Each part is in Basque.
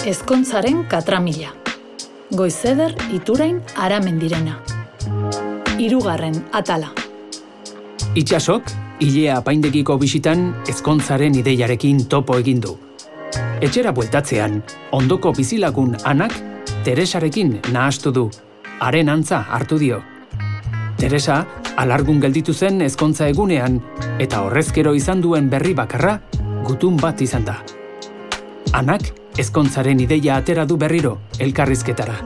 Ezkontzaren katramila. Goizeder iturain aramendirena. Hirugarren atala. Itxasok, ilea apaindegiko bisitan ezkontzaren ideiarekin topo egin du. Etxera bueltatzean, ondoko bizilagun anak, Teresarekin nahastu du, haren antza hartu dio. Teresa, alargun gelditu zen ezkontza egunean, eta horrezkero izan duen berri bakarra, gutun bat izan da. Anak, ezkontzaren ideia atera du berriro, elkarrizketara.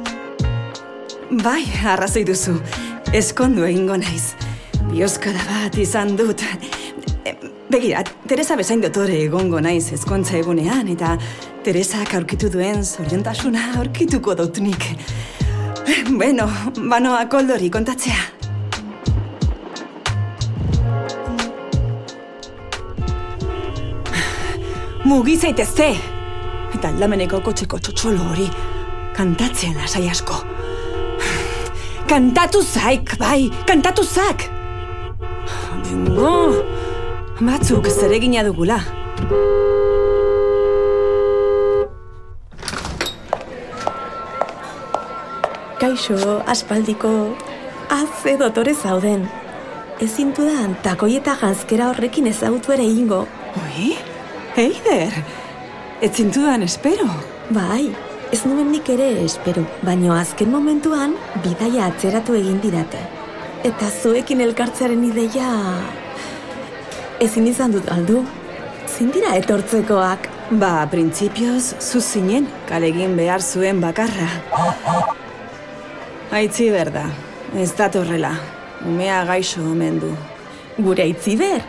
Bai, arrazoi duzu. Eskondu egingo naiz. Bioskada bat izan dut. E, Begira, Teresa bezain dotore egongo naiz ezkontza egunean, eta Teresak aurkitu duen zoriontasuna aurkituko dut nik. Bueno, banoa koldori kontatzea. Mugi zaitezte! Eta aldameneko kotxeko txotxolo hori kantatzen lasai asko. Kantatu zaik, bai, kantatu zak! Bingo! Batzuk zeregina dugula. Kaixo, aspaldiko, aze dotore zauden. Ezin dudan, takoi eta ganzkera horrekin ezagutu ere ingo. Oi? Eider! Ez zintudan espero. Bai, ez nuen nik ere espero, baino azken momentuan bidaia atzeratu egin didate. Eta zuekin elkartzearen ideia... Ezin izan dut galdu. Zindira etortzekoak. Ba, printzipioz, zuzinen, kalegin behar zuen bakarra. Aitzi berda, ez datorrela. Umea gaixo omen du. Gure itziber,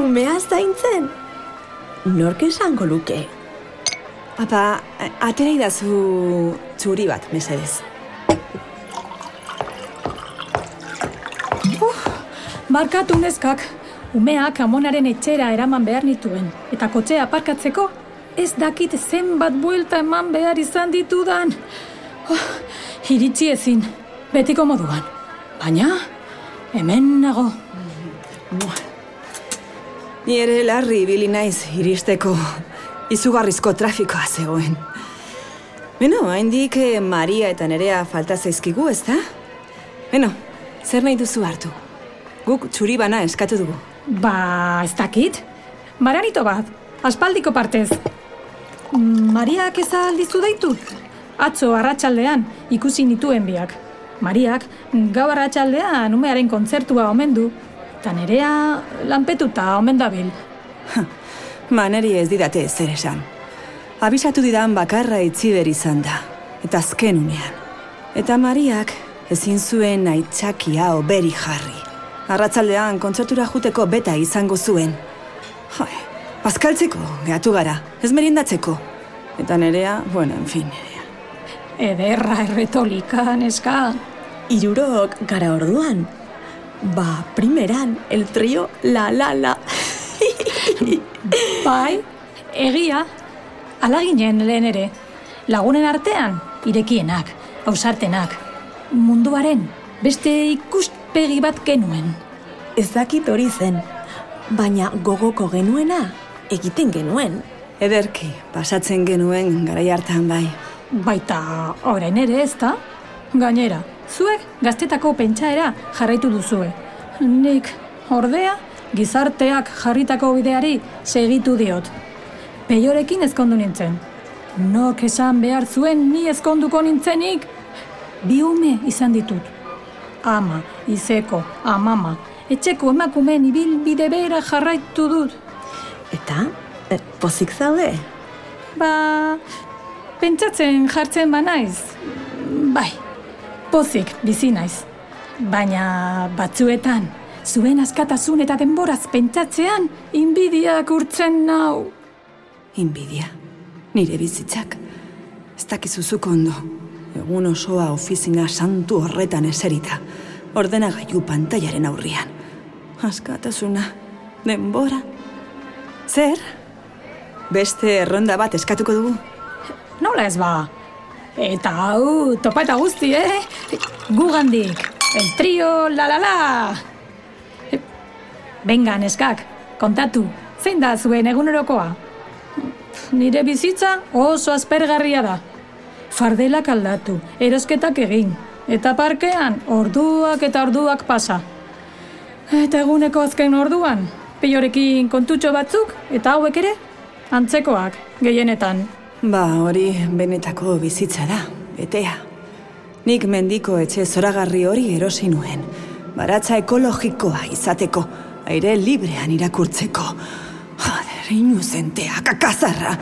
umea zaintzen. Nork esango luke. Papa, atera idazu txuri bat, mesedez. Barkatu neskak, umeak amonaren etxera eraman behar nituen. Eta kotxea aparkatzeko, ez dakit zenbat buelta eman behar izan ditudan. Oh, iritsi ezin, betiko moduan. Baina, hemen nago. Ni ere larri ibili naiz iristeko izugarrizko trafikoa zegoen. Beno, haindik eh, Maria eta Nerea falta zaizkigu, ez da? Beno, zer nahi duzu hartu? Guk txuri bana eskatu dugu. Ba, ez dakit. Maranito bat, aspaldiko partez. Mariak ez aldizu daitu? Atzo arratsaldean ikusi nituen biak. Mariak gau arratsaldean umearen kontzertua omen du. Eta nerea lanpetuta omen dabil. Maneri ez didate zer esan. Abisatu didan bakarra itziber izan da. Eta azken unean. Eta Mariak ezin zuen aitzakia oberi jarri. Arratzaldean kontzertura juteko beta izango zuen. Joi, paskaltzeko, gehatu gara, ez merindatzeko. Eta nerea, bueno, en fin, nerea. Ederra erretolika, neska. Irurok gara orduan. Ba, primeran, el trio la la la. Bai, egia, alaginen lehen ere. Lagunen artean, irekienak, ausartenak. Munduaren, beste ikuspegi bat genuen. Ez dakit hori zen, baina gogoko genuena egiten genuen. Ederki, pasatzen genuen garai hartan bai. Baita, orain ere ez da? Gainera, zuek gaztetako pentsaera jarraitu duzue. Nik, ordea, gizarteak jarritako bideari segitu diot. Peiorekin ezkondu nintzen. Nok esan behar zuen ni ezkonduko nintzenik? Bi ume izan ditut. Ama, izeko, amama, etxeko emakumeen ibilbide bera jarraitu dut. Eta, e, pozik zaude? Ba, pentsatzen jartzen ba naiz. Bai, pozik bizi naiz. Baina batzuetan, zuen askatasun eta denboraz pentsatzean, inbidiak urtzen nau. Inbidia, nire bizitzak. Ez dakizuzuk ondo. Egun osoa ofizina santu horretan eserita. Ordenagailu pantailaren aurrian. Askatasuna, denbora. Zer? Beste erronda bat eskatuko dugu? Nola ez ba? Eta hau, topa eta guzti, eh? Gugandik, el trio, la la la! Benga, neskak, kontatu, zein da zuen egunerokoa? nire bizitza oso aspergarria da. Fardelak aldatu, erosketak egin, eta parkean orduak eta orduak pasa. Eta eguneko azken orduan, peiorekin kontutxo batzuk, eta hauek ere, antzekoak, gehienetan. Ba, hori benetako bizitza da, betea. Nik mendiko etxe zoragarri hori erosi nuen. Baratza ekologikoa izateko, aire librean irakurtzeko. Joder, inuzentea, kakazarra,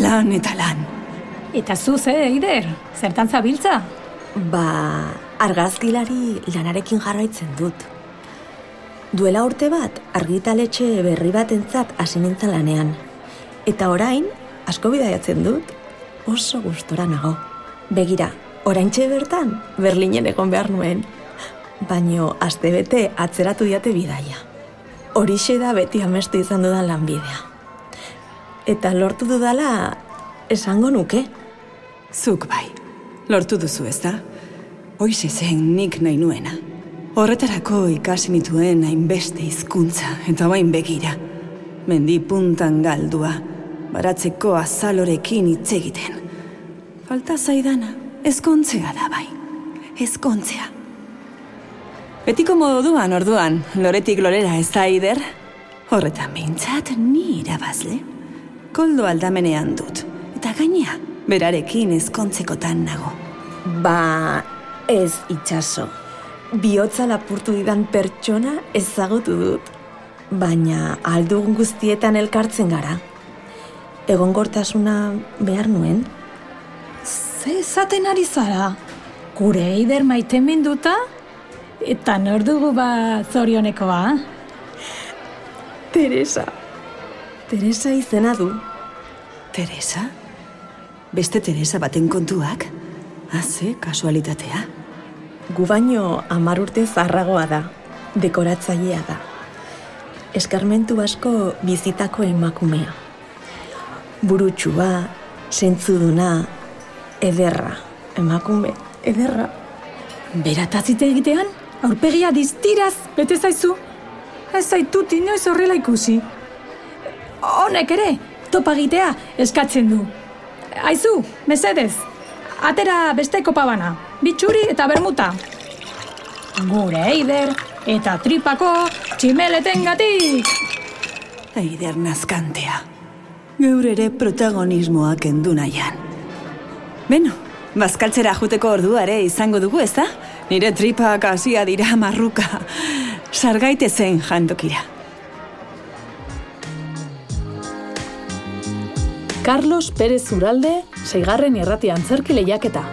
lan eta lan. Eta zu ze, Eider, zertan zabiltza? Ba, argazkilari lanarekin jarraitzen dut. Duela urte bat, argitaletxe berri bat entzat hasi nintzen lanean. Eta orain, asko bidaiatzen dut, oso gustora nago. Begira, oraintxe bertan, Berlinen egon behar nuen. Baino, astebete atzeratu diate bidaia. Horixe da beti amestu izan dudan lanbidea. Eta lortu dudala, esango nuke. Zuk bai, lortu duzu ez da? Hoize zen nik nahi nuena. Horretarako ikasi nituen hainbeste hizkuntza eta bain begira. Mendi puntan galdua, baratzeko azalorekin hitz egiten. Falta zaidana, ezkontzea da bai, ezkontzea. Betiko moduan orduan, loretik lorera ez da ider? Horretan behintzat ni irabazle. Koldo aldamenean dut, eta gainea, berarekin ezkontzekotan nago. Ba, ez itxaso. Biotza lapurtu didan pertsona ezagutu dut. Baina aldugun guztietan elkartzen gara. Egonkortasuna behar nuen? Ze esaten ari zara? Gure Eider maite minduta? Eta nor dugu ba zorionekoa? Teresa. Teresa izena du. Teresa? Beste Teresa baten kontuak? Haze, kasualitatea. Gu baino amar urte zarragoa da. Dekoratzailea da. Eskarmentu asko bizitako emakumea. Burutsua, sentzuduna, ederra. Emakume, ederra. Beratazite egitean, aurpegia diztiraz, bete zaizu. Ez zaitut inoiz horrela ikusi. Honek ere, topagitea eskatzen du. Aizu, mesedez, atera beste kopa bana, bitxuri eta bermuta. Gure eider eta tripako tximeleten gatik. Eider nazkantea. Gaur ere protagonismoa kendu nahian. Beno, bazkaltzera juteko orduare izango dugu, ez da? Nire tripak hasia dira marruka. Sargaite zen jantokira. Carlos Pérez Uralde, seigarren irrati antzerki lehiaketa.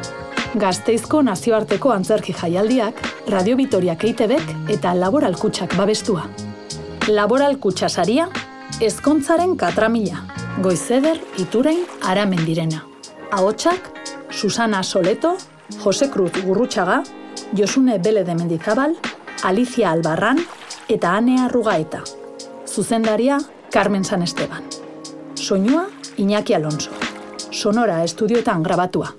Gazteizko nazioarteko antzerki jaialdiak, Radio Vitoriak EITBek eta Laboral Kutxak babestua. Laboral Kutxa saria, ezkontzaren katramila, goizeder iturain aramen direna. Ahotsak, Susana Soleto, Jose Cruz Gurrutxaga, Josune Bele de Mendizabal, Alicia Albarran eta Anea Rugaeta. Zuzendaria, Carmen San Esteban. Soinua, Iñaki Alonso. Sonora estudioetan grabatua.